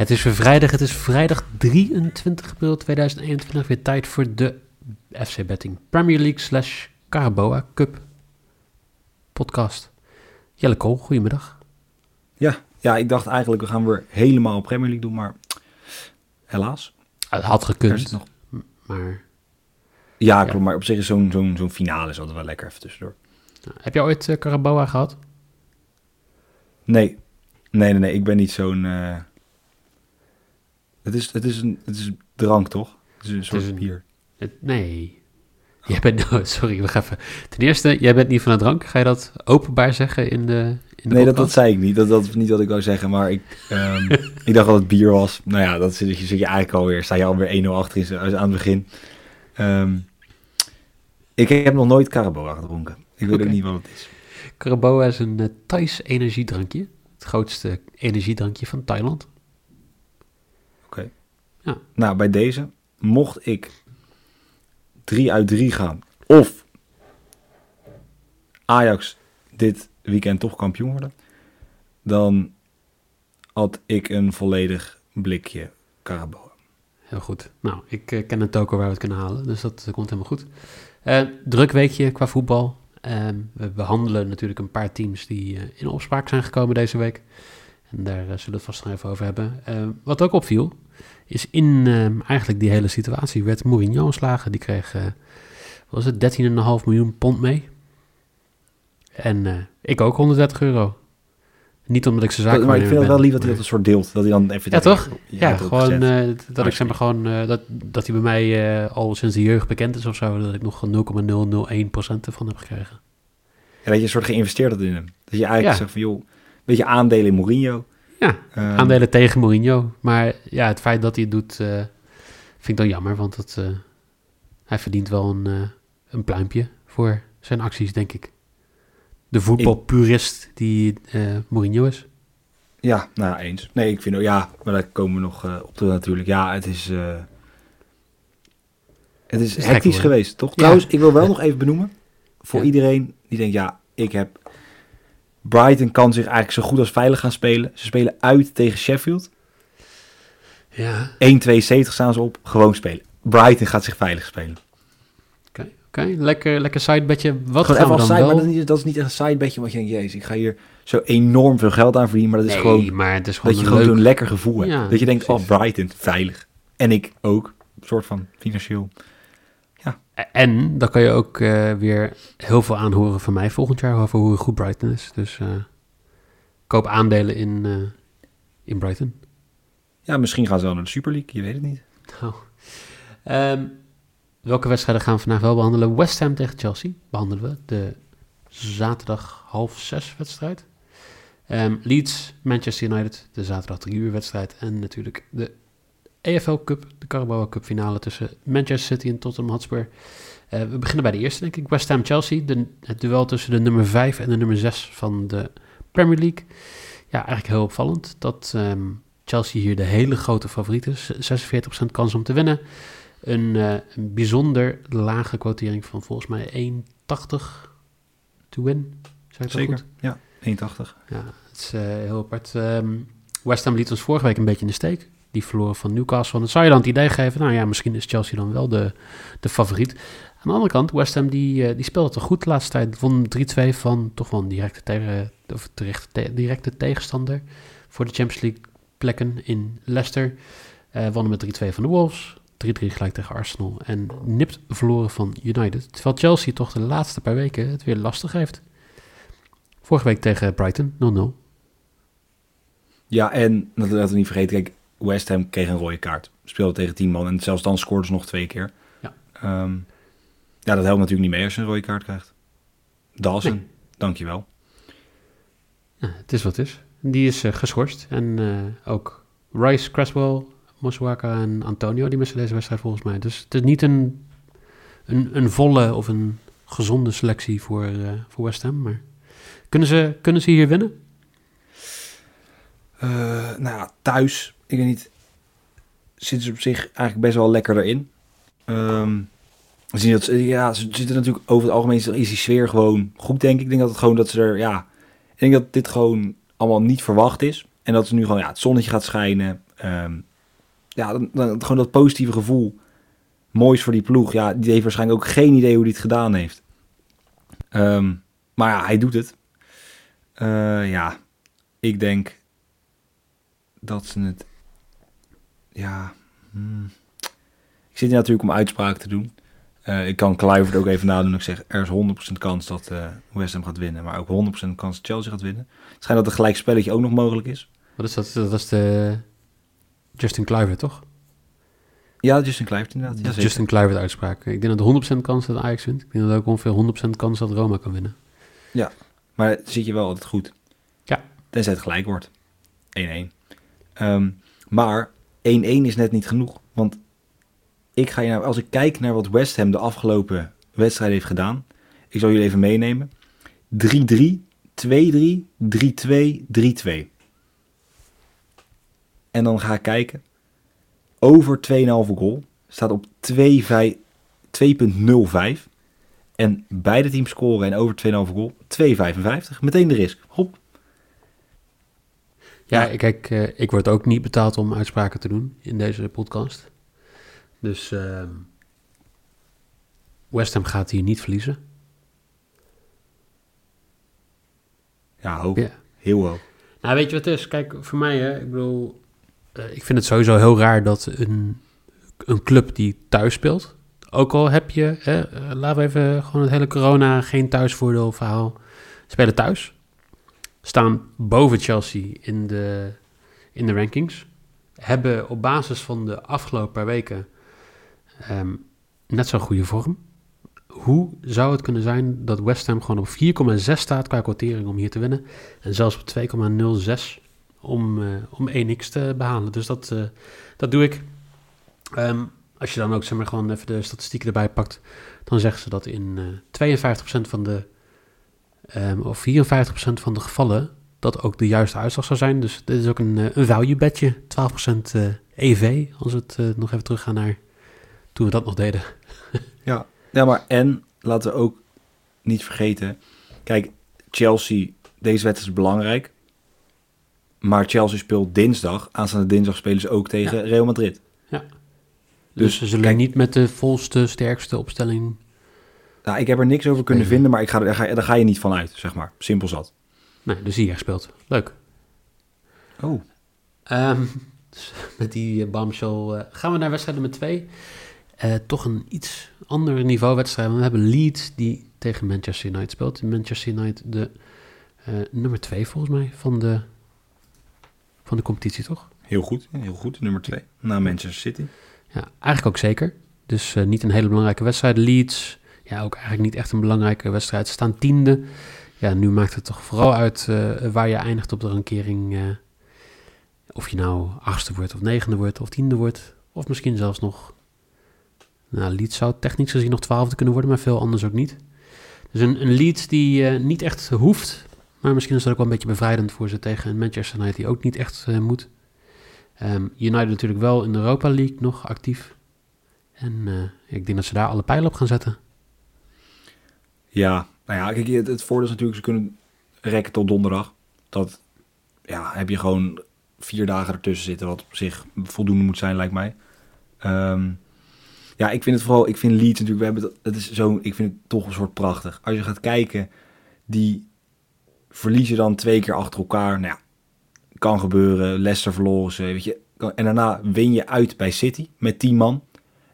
Het is weer vrijdag, het is vrijdag 23 april 2021. Weer tijd voor de FC Betting Premier League slash Caraboa Cup podcast. Jelle Kool, goedemiddag. Ja, ja, ik dacht eigenlijk we gaan weer helemaal Premier League doen, maar helaas. Het had gekund, nog... maar Ja, Ja. klopt, maar op zich is zo'n zo'n zo'n finale is altijd wel lekker even tussendoor. heb jij ooit eh, Caraboa gehad? Nee, nee, nee, nee ik ben niet zo'n... eh, Het, is, het, is een, het is een drank, toch? Het is een soort een- bier. Het- nee. Jij bent, oh, sorry, we gaan even. Ten eerste, jij bent niet van de drank. Ga je dat openbaar zeggen in de, in de Nee, dat, dat zei ik niet. Dat, dat is niet wat ik wou zeggen, maar ik, ehm, ik dacht dat het bier was. Nou ja, dat zit, je zit je eigenlijk alweer, sta je alweer 1-0 achter in, aan het begin. Ehm, ik heb nog nooit Caraboa gedronken. Ik weet ook niet wat het is. Caraboa is een uh, Thais energiedrankje. Het grootste energiedrankje van Thailand. Nou, bij deze, mocht ik 3 uit 3 gaan, of Ajax dit weekend toch kampioen worden, dan had ik een volledig blikje Caraboa. Heel goed. Nou, ik eh, ken een toko waar we het kunnen halen, dus dat komt helemaal goed. Eh, druk weekje qua voetbal. Ehm, we behandelen natuurlijk een paar teams die eh, in opspraak zijn gekomen deze week. En daar eh, zullen we het vast nog even over hebben. Eh, wat ook opviel, is in ehm, eigenlijk die hele situatie werd Mourinho ontslagen. Die kreeg, eh, was het, 13,5 miljoen pond mee. En ik ook 130 euro. Niet omdat ik zijn zaak maar ik vind het wel lief dat hij dat een soort deelt. Dat hij dan even... Ja, toch? Ja, gewoon dat ik zeg maar gewoon dat, dat hij bij mij al sinds de jeugd bekend is of zo, dat ik nog 0,001% ervan heb gekregen. Ja, dat je een soort geïnvesteerd had in hem. Dat je eigenlijk Ja. zegt van, joh, beetje aandelen in Mourinho. Ja, Ehm, aandelen tegen Mourinho. Maar ja, het feit dat hij het doet, eh, vind ik dan jammer, want het, eh, hij verdient wel een, eh, een pluimpje voor zijn acties, denk ik. De voetbalpurist die Mourinho is. Ja, nou eens. Nee, ik vind ook, ja, maar daar komen we nog op terug natuurlijk. Ja, het is, het is hectisch geweest, toch? Ja. Trouwens, ik wil wel nog even benoemen, voor Ja. iedereen die denkt, ja, ik heb... Brighton kan zich eigenlijk zo goed als veilig gaan spelen. Ze spelen uit tegen Sheffield. 1-2 Ja, 70 staan ze op, gewoon spelen. Brighton gaat zich veilig spelen. oké. Lekker, lekker sidebedje. Wat gaan we dan side, wel... maar dat is, niet, dat is niet echt een sidebedje, want je denkt, jezus, ik ga hier zo enorm veel geld aan verdienen. Maar dat is nee, gewoon maar het is gewoon Dat je een gewoon leuk... zo'n lekker gevoel hebt. Ja, dat je denkt, precies. oh, Brighton, veilig. En ik ook, soort van financieel. En dan kan je ook eh, weer heel veel aanhoren van mij volgend jaar over hoe goed Brighton is. Dus eh, koop aandelen in, eh, in Brighton. Ja, misschien gaan ze wel naar de Super League, je weet het niet. Nou, ehm, welke wedstrijden gaan we vandaag wel behandelen? West Ham tegen Chelsea behandelen we. De zaterdag half zes wedstrijd. Ehm, Leeds, Manchester United, de zaterdag drie uur wedstrijd. En natuurlijk de EFL Cup, de Carabao Cup finale tussen Manchester City en Tottenham Hotspur. Eh, we beginnen bij de eerste, denk ik. West Ham Chelsea, de, het duel tussen de nummer 5 en de nummer 6 van de Premier League. Ja, eigenlijk heel opvallend dat ehm, Chelsea hier de hele grote favoriet is. 46% kans om te winnen. Een, eh, een bijzonder lage quotering van volgens mij 1,80 to win. Zeg ik dat goed? Ja, 1,80. Ja, het is eh, heel apart. Ehm, West Ham liet ons vorige week een beetje in de steek. Die verloren van Newcastle. Dan zou je dan het idee geven, nou ja, misschien is Chelsea dan wel de, de favoriet. Aan de andere kant, West Ham die, eh, die speelde toch goed de laatste tijd. Won 3-2 van toch wel directe, tegen, of directe, te- directe tegenstander voor de Champions League plekken in Leicester. Eh wonnen met 3-2 van de Wolves. 3-3 gelijk tegen Arsenal. En nipt verloren van United. Terwijl Chelsea toch de laatste paar weken het weer lastig heeft. Vorige week tegen Brighton 0-0. Ja, en laten we niet vergeten, kijk, West Ham kreeg een rode kaart. Speelde tegen 10 man en zelfs dan scoorden ze nog twee keer. Ja. Ehm, ja, dat helpt natuurlijk niet mee als je een rode kaart krijgt. Dawson, Nee. dankjewel. Ja, het is wat het is. Die is eh, geschorst. En eh, ook Rice, Creswell, Moswaka en Antonio, die missen deze wedstrijd volgens mij. Dus het is niet een, een, een volle of een gezonde selectie voor, eh, voor West Ham. Maar kunnen ze, kunnen ze hier winnen? Nou ja, thuis, ik weet niet, zitten ze op zich eigenlijk best wel lekker erin. We zien dat ze, ja, ze zitten natuurlijk over het algemeen is die sfeer gewoon goed, denk ik. Ik denk dat het gewoon dat ze er, ja, ik denk dat dit gewoon allemaal niet verwacht is. En dat ze nu gewoon, ja, het zonnetje gaat schijnen. Ehm, ja, dan, dan, gewoon dat positieve gevoel. Moois voor die ploeg. Ja, die heeft waarschijnlijk ook geen idee hoe hij het gedaan heeft. Ehm, maar ja, hij doet het. Eh, ja, ik denk dat ze het. Ja. hmm. Ik zit hier natuurlijk om uitspraak te doen. Eh, ik kan Kluivert ook even nadoen. Ik zeg, er is 100% kans dat eh West Ham gaat winnen. Maar ook 100% kans dat Chelsea gaat winnen. Het schijnt dat een gelijk spelletje ook nog mogelijk is. Wat is dat? Dat is de Justin Kluivert, toch? Ja, Justin Kluivert inderdaad. Ja. Justin Kluivert uitspraak. Ik denk dat er 100% kans dat Ajax wint. Ik denk dat ook ongeveer 100% kans dat Roma kan winnen. Maar dan zit je wel altijd goed. Ja. Tenzij het gelijk wordt. 1-1. Ehm, maar 1-1 is net niet genoeg. Want ik ga je nou, als ik kijk naar wat West Ham de afgelopen wedstrijd heeft gedaan. Ik zal jullie even meenemen. 3-3, 2-3, 3-2, 3-2. En dan ga ik kijken. Over 2,5 goal. Staat op 2,5 2,05. En beide teams scoren en over 2,5 goal. 2,55. Meteen de risk. Hop. Ja, Ja. kijk, eh, ik word ook niet betaald om uitspraken te doen in deze podcast. Dus ehm, West Ham gaat hier niet verliezen. Ja, hoog. Ja. Heel hoog. Nou, weet je wat het is? Kijk, voor mij, hè, ik bedoel, eh, ik vind het sowieso heel raar dat een, een club die thuis speelt, ook al heb je, hè, eh, laten we even gewoon het hele corona, geen thuisvoordeel verhaal, spelen thuis, staan boven Chelsea in de, in de rankings, hebben op basis van de afgelopen paar weken ehm, net zo'n goede vorm. Hoe zou het kunnen zijn dat West Ham gewoon op 4,6 staat qua quotering om hier te winnen? En zelfs op 2,06 om, eh, om 1x te behalen. Dus dat, eh, dat doe ik. Ehm, als je dan ook zeg maar, gewoon even de statistieken erbij pakt, dan zeggen ze dat in eh 52% van de, ehm, of 54% van de gevallen, dat ook de juiste uitslag zou zijn. Dus dit is ook een, eh, een value bedje, 12% eh, EV, als we het eh, nog even teruggaan naar toen we dat nog deden. Ja. ja, maar en laten we ook niet vergeten. Kijk, Chelsea, deze wedstrijd is belangrijk. Maar Chelsea speelt dinsdag. Aanstaande dinsdag spelen ze ook tegen Real Madrid. Dus, Dus, ze zullen kijk- niet met de volste, sterkste opstelling Nou, ik heb er niks over kunnen vinden, maar ik ga, er- daar, ga, daar ga je niet van uit, zeg maar. Simpel zat. Nee, dus hier gespeeld. Leuk. Oh. Ehm, dus met die uh, bombshell eh, gaan we naar wedstrijd nummer twee. Eh, toch een iets ander niveau wedstrijd. We hebben Leeds die tegen Manchester United speelt. Manchester United de eh, nummer twee volgens mij van de, van de competitie, toch? Heel goed, heel goed. Nummer twee. Na Manchester City. Ja, eigenlijk ook zeker. Dus eh, niet een hele belangrijke wedstrijd. Leeds, ja, ook eigenlijk niet echt een belangrijke wedstrijd. Ze staan tiende. Ja, nu maakt het toch vooral uit eh, waar je eindigt op de rankering. eh, of je nou achtste wordt of negende wordt of tiende wordt. Of misschien zelfs nog... Nou, Leeds zou technisch gezien nog twaalfde kunnen worden, maar veel anders ook niet. Dus een, een Leeds die eh, niet echt hoeft. Maar misschien is dat ook wel een beetje bevrijdend voor ze tegen Manchester United die ook niet echt moet. Ehm, United natuurlijk wel in de Europa League nog actief. En ik denk dat ze daar alle pijlen op gaan zetten. Ja, nou ja, kijk, het, het voordeel is natuurlijk, ze kunnen rekken tot donderdag. Dat, ja, heb je gewoon vier dagen ertussen zitten, wat op zich voldoende moet zijn, lijkt mij. Ehm, ja, ik vind het vooral, ik vind Leeds natuurlijk, we hebben het, is zo, ik vind het toch een soort prachtig. Als je gaat kijken, die verliezen dan twee keer achter elkaar. Nou ja, kan gebeuren. Leicester verloren ze, weet je. En daarna win je uit bij City met 10 man.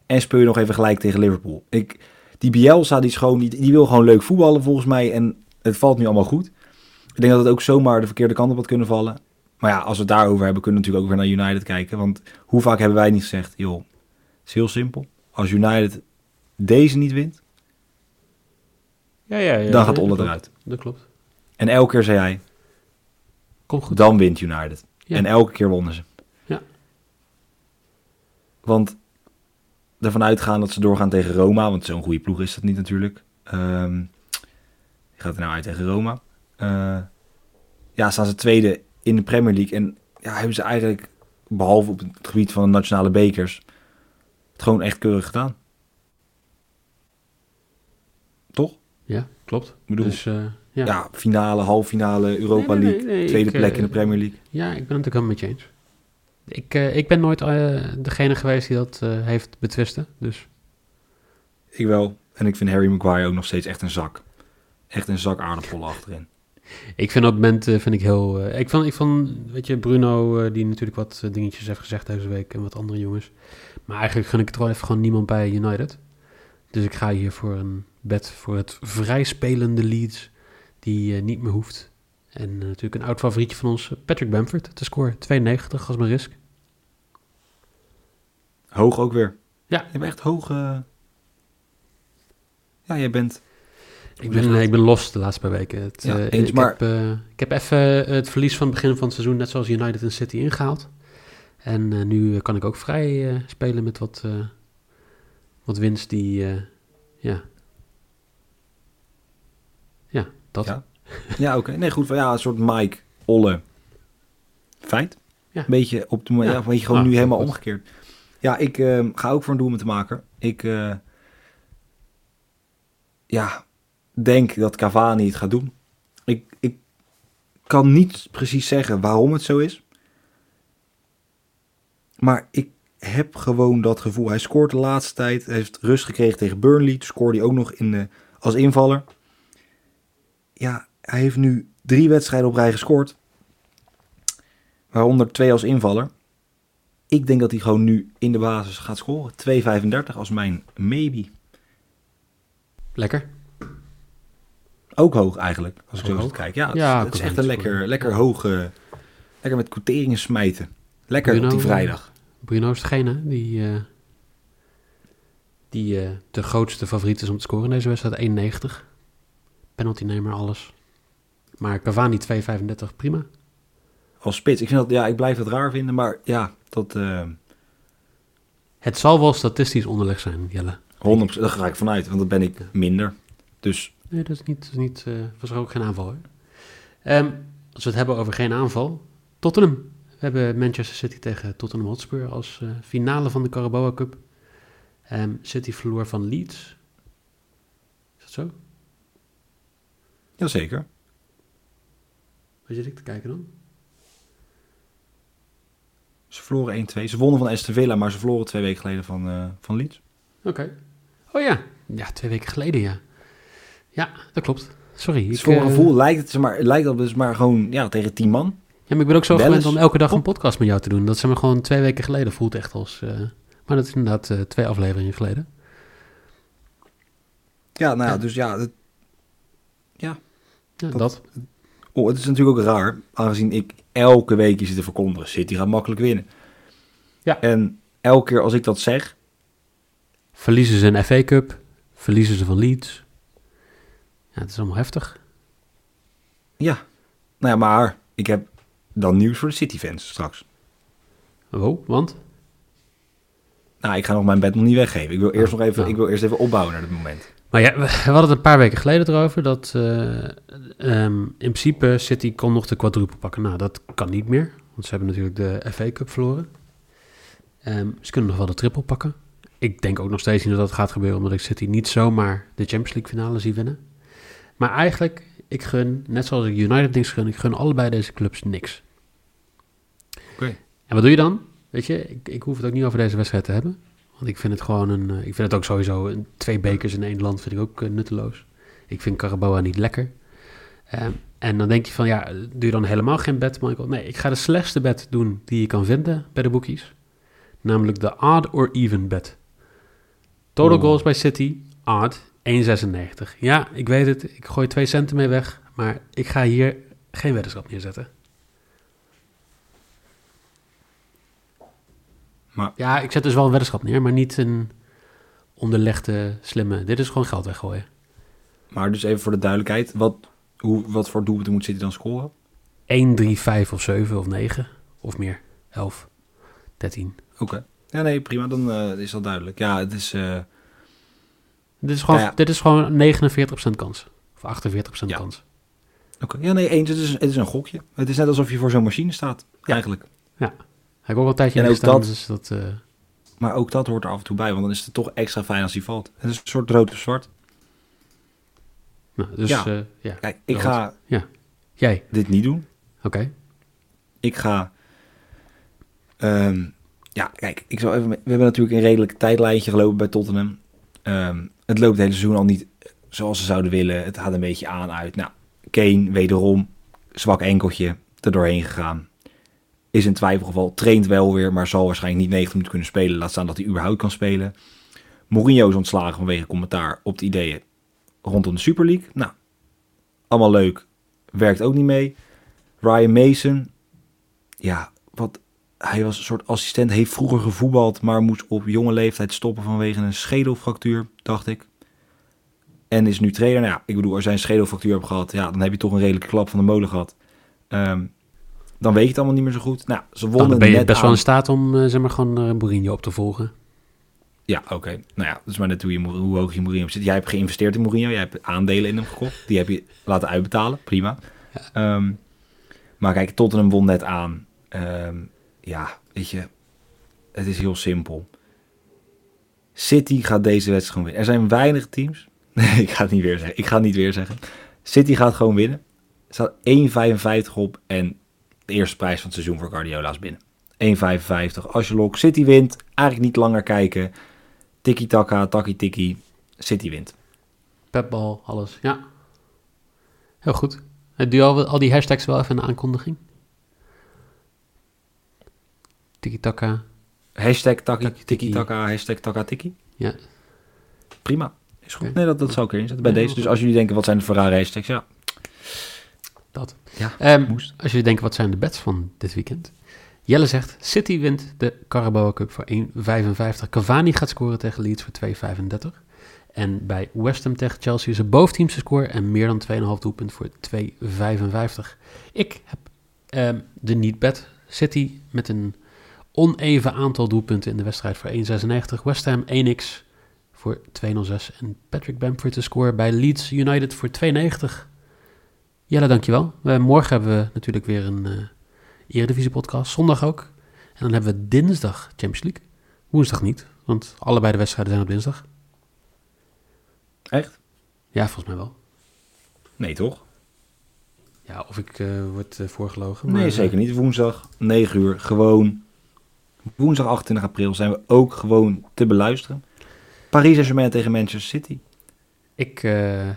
En speel je nog even gelijk tegen Liverpool. Ik, die Bielsa, die, is gewoon, die, die wil gewoon leuk voetballen volgens mij. En het valt nu allemaal goed. Ik denk dat het ook zomaar de verkeerde kant op had kunnen vallen. Maar ja, als we het daarover hebben, kunnen we natuurlijk ook weer naar United kijken. Want hoe vaak hebben wij niet gezegd, joh, het is heel simpel. Als United deze niet wint, Ja, ja, ja. dan gaat Olle dat eruit. Dat klopt. En elke keer zei hij, Komt goed. dan wint United. En elke keer wonnen ze. Ja. Want ervan uitgaan dat ze doorgaan tegen Roma, want zo'n goede ploeg is dat niet natuurlijk. Die gaat er nou uit tegen Roma. Eh, ja, staan ze tweede in de Premier League. En ja, hebben ze eigenlijk, behalve op het gebied van de nationale bekers, het gewoon echt keurig gedaan. Toch? Ja, klopt. Ik bedoel, dus, eh, ja. ja. finale, halve finale, Europa Nee, nee, League, nee, tweede ik, plek eh, in de Premier League. Ja, ik ben het ook helemaal met je eens. Ik, eh, ik ben nooit eh, degene geweest die dat eh, heeft betwisten. Dus Ik wel. En ik vind Harry Maguire ook nog steeds echt een zak. Echt een zak aardappelen achterin. ik vind op het moment vind ik heel... ik, vond, ik vond, weet je, Bruno, die natuurlijk wat dingetjes heeft gezegd deze week en wat andere jongens. Maar eigenlijk gun ik het wel even gewoon niemand bij United. Dus ik ga hier voor een bed voor het vrij spelende Leeds, die niet meer hoeft. En natuurlijk een oud favorietje van ons, Patrick Bamford, te scoren. 92 als mijn risk. Hoog ook weer. Ja. Je bent echt hoog. eh. Ja, jij bent... Ik ben, ik ben los de laatste paar weken. Het, Ja, eh, eens, ik, maar- heb, eh, ik heb even het verlies van het begin van het seizoen, net zoals United en City, ingehaald. En eh, nu eh, kan ik ook vrij eh, spelen met wat, eh, wat winst die, eh, ja. Ja, dat. Ja. Ja, oké. Nee, goed. Van, ja, een soort Mike Olle feit. Ja. Een beetje op de ja. Ja. een beetje gewoon Ah, nu helemaal goed. omgekeerd. Ja, ik ehm, ga ook voor een doel met te maken. Ik eh, ja, denk dat Cavani het gaat doen. Ik, ik kan niet precies zeggen waarom het zo is. Maar ik heb gewoon dat gevoel. Hij scoort de laatste tijd. Hij heeft rust gekregen tegen Burnley. Toen scoorde hij ook nog in de, als invaller. Ja, hij heeft nu drie wedstrijden op rij gescoord. Waaronder twee als invaller. Ik denk dat hij gewoon nu in de basis gaat scoren. 2,35 als mijn maybe. Lekker. Ook hoog eigenlijk, als ik zo hoog? kijk. Ja, het, Ja, is, het is kan echt een lekker, lekker hoog... eh, lekker met quoteringen smijten. Lekker op die vrijdag. Bruno is degene die, eh, die eh, de grootste favoriet is om te scoren in deze wedstrijd. 91. Penaltynemer, alles. Maar Cavani 2,35, prima. Als spits. Ik, vind dat, ja, ik blijf het raar vinden, maar ja, dat... eh Het zal wel statistisch onderleg zijn, Jelle. 100%, daar ga ik vanuit, want dat ben ik minder. Dus Nee, dat is niet, dat is niet eh, was er ook geen aanval hoor. Ehm, als we het hebben over geen aanval, Tottenham. We hebben Manchester City tegen Tottenham Hotspur als eh, finale van de Carabao Cup. Ehm, City verloor van Leeds. Is dat zo? jazeker. Wat zit ik te kijken dan? Ze verloren 1-2. Ze wonnen van Aston Villa, maar ze verloren twee weken geleden van, eh, van Leeds. Oké. Oh ja. Ja, twee weken geleden ja. Ja, dat klopt. Sorry. Dus ik, voor een eh, gevoel lijkt het, maar, lijkt dat dus maar gewoon ja, tegen 10 man. Ja, maar ik ben ook zo gewend om elke dag een podcast met jou te doen. Dat ze maar gewoon twee weken geleden voelt echt als... eh, maar dat is inderdaad twee afleveringen geleden. Ja, nou ja, Ja. dus ja, het, Ja, Dat- dat. Oh, het is natuurlijk ook raar, aangezien ik elke week zit te verkondigen. City gaat makkelijk winnen. Ja. En elke keer als ik dat zeg, Verliezen ze een FA Cup. Verliezen ze van Leeds. Ja, het is allemaal heftig. ja. Nou ja, maar ik heb dan nieuws voor de City-fans straks. Oh, want? Nou, ik ga nog mijn bed nog niet weggeven. Ik wil eerst Oh, nog even, nou. ik wil eerst even opbouwen naar het moment. Maar ja, we hadden het een paar weken geleden erover dat eh, ehm, in principe City kon nog de quadruple pakken. Nou, dat kan niet meer, want ze hebben natuurlijk de FA Cup verloren. Ehm, ze kunnen nog wel de triple pakken. Ik denk ook nog steeds niet dat dat gaat gebeuren, omdat ik City niet zomaar de Champions League finale zie winnen. Maar eigenlijk, ik gun, net zoals ik United niks gun, ik gun allebei deze clubs niks. Oké. En wat doe je dan? Weet je, ik, ik hoef het ook niet over deze wedstrijd te hebben. Want ik vind het gewoon een. eh, ik vind het ook sowieso. Een, twee bekers in één land vind ik ook eh, nutteloos. Ik vind Caraboa niet lekker. Ehm, en dan denk je van ja, doe je dan helemaal geen bet, Michael? Nee, ik ga de slechtste bet doen die je kan vinden bij de boekies. Namelijk de odd or even bet. Total goals bij City, odd, 1,96. Ja, ik weet het. Ik gooi twee centen mee weg. Maar ik ga hier geen weddenschap neerzetten. Maar- Ja, ik zet dus wel een weddenschap neer, maar niet een onderlegde, slimme. Dit is gewoon geld weggooien. Maar dus even voor de duidelijkheid, wat, hoe, wat voor doelpunten moet City dan scoren? 1, 3, 5 of 7 of 9 of meer. 11, 13. Oké. Ja, nee, prima, dan eh, is dat duidelijk. Ja, het is... eh, Dit is gewoon, Ja, ja. Dit is gewoon 49% kans. Of 48% Ja. kans. Oké, ja, nee, eens. Het is, het is een gokje. Het is net alsof je voor zo'n machine staat, eigenlijk. Heb ik ook al een tijdje En in ook dat- dus dat... eh, Maar ook dat hoort er af en toe bij, want dan is het toch extra fijn als hij valt. Het is een soort rood of zwart. nou, dus Ja. ja. ja. Kijk, ik Rood. ga Jij, dit niet doen. oké. Ik ga... ehm, ja, kijk, ik zal even... We hebben natuurlijk een redelijk tijdlijntje gelopen bij Tottenham. Ehm, het loopt het hele seizoen al niet zoals ze zouden willen. Het gaat een beetje aan uit. Nou, Kane wederom, zwak enkeltje, er doorheen gegaan. Is in twijfelgeval, traint wel weer, maar zal waarschijnlijk niet 90 minuten kunnen spelen. Laat staan dat hij überhaupt kan spelen. Mourinho is ontslagen vanwege commentaar op de ideeën rondom de Super League. Nou, allemaal leuk. Werkt ook niet mee. Ryan Mason, ja, wat, hij was een soort assistent, heeft vroeger gevoetbald, maar moest op jonge leeftijd stoppen vanwege een schedelfractuur, dacht ik. En is nu trainer. Nou ja, ik bedoel, als jij een schedelfractuur hebt gehad, ja, dan heb je toch een redelijke klap van de molen gehad. Ehm, dan weet je het allemaal niet meer zo goed. Nou, ze wonnen Dan ben je net best wel in staat om eh, zeg maar gewoon eh, Mourinho op te volgen. Ja, oké. Nou ja, dat is maar net hoe, je, hoe hoog je Mourinho zit. Jij hebt geïnvesteerd in Mourinho. Jij hebt aandelen in hem gekocht. Die heb je laten uitbetalen. Prima. Ehm, maar kijk, Tottenham won net aan. Ehm, ja, weet je. Het is heel simpel. City gaat deze wedstrijd gewoon winnen. Er zijn weinig teams. Nee, ik ga het niet weer zeggen. Ik ga het niet weer zeggen. City gaat gewoon winnen. Er staat 1,55 op. En de eerste prijs van het seizoen voor Guardiola is binnen. 1,55. Als je lok City wint, eigenlijk niet langer kijken. Tiki-taka, taki-tiki. City wint. Pepbal, alles. Ja. Heel goed. Doe al, al die hashtags wel even in de aankondiging? Tiki-taka. Hashtag taki, Taki-tiki. tiki-taka, hashtag taka-tiki. Ja. Prima. Is goed. Nee, dat, dat zou ik erin zetten bij Ja, deze. Dus als jullie denken, wat zijn de Ferrari hashtags? Ja, Dat. Ja, Ehm, moest. als jullie denken, wat zijn de bets van dit weekend? Jelle zegt, City wint de Carabao Cup voor 1,55. Cavani gaat scoren tegen Leeds voor 2,35. En bij West Ham tegen Chelsea is er boventeamse score en meer dan 2,5 doelpunt voor 2,55. Ik heb ehm, de niet-bet City met een oneven aantal doelpunten in de wedstrijd voor 1,96. West Ham 1x voor 2,06. En Patrick Bamford te score bij Leeds United voor 2,90. Jelle, dankjewel. Uh, morgen hebben we natuurlijk weer een eh Eredivisie podcast. Zondag ook. En dan hebben we dinsdag Champions League. Woensdag niet, want allebei de wedstrijden zijn op dinsdag. Echt? Ja, volgens mij wel. Nee, toch? Ja, of ik eh word eh, voorgelogen. maar, Nee, eh, zeker niet. Woensdag, 9 uur, gewoon. Woensdag 28 april zijn we ook gewoon te beluisteren. Paris Saint-Germain tegen Manchester City. ik, eh,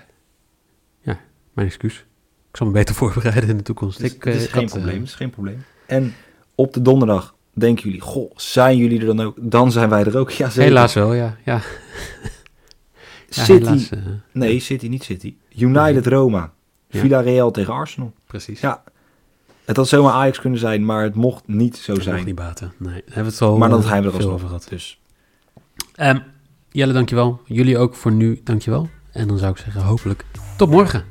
ja, mijn excuus. Ik zal me beter voorbereiden in de toekomst. Is, ik, eh, is ik geen had, eh, probleem, het is geen probleem. En op de donderdag denken jullie, goh, zijn jullie er dan ook? Dan zijn wij er ook. Ja, zeker. helaas wel, ja. ja. Ja, City, helaas, eh, nee, City, niet City. United Roma. Ja. Villarreal tegen Arsenal. precies. Ja, het had zomaar Ajax kunnen zijn, maar het mocht niet zo Dat zijn. mag niet baten. Nee, daar hebben we het al maar dan eh, zijn we er alsnog. over gehad. Dus Ehm, Jelle, dankjewel. Jullie ook voor nu, dankjewel. En dan zou ik zeggen, hopelijk tot morgen.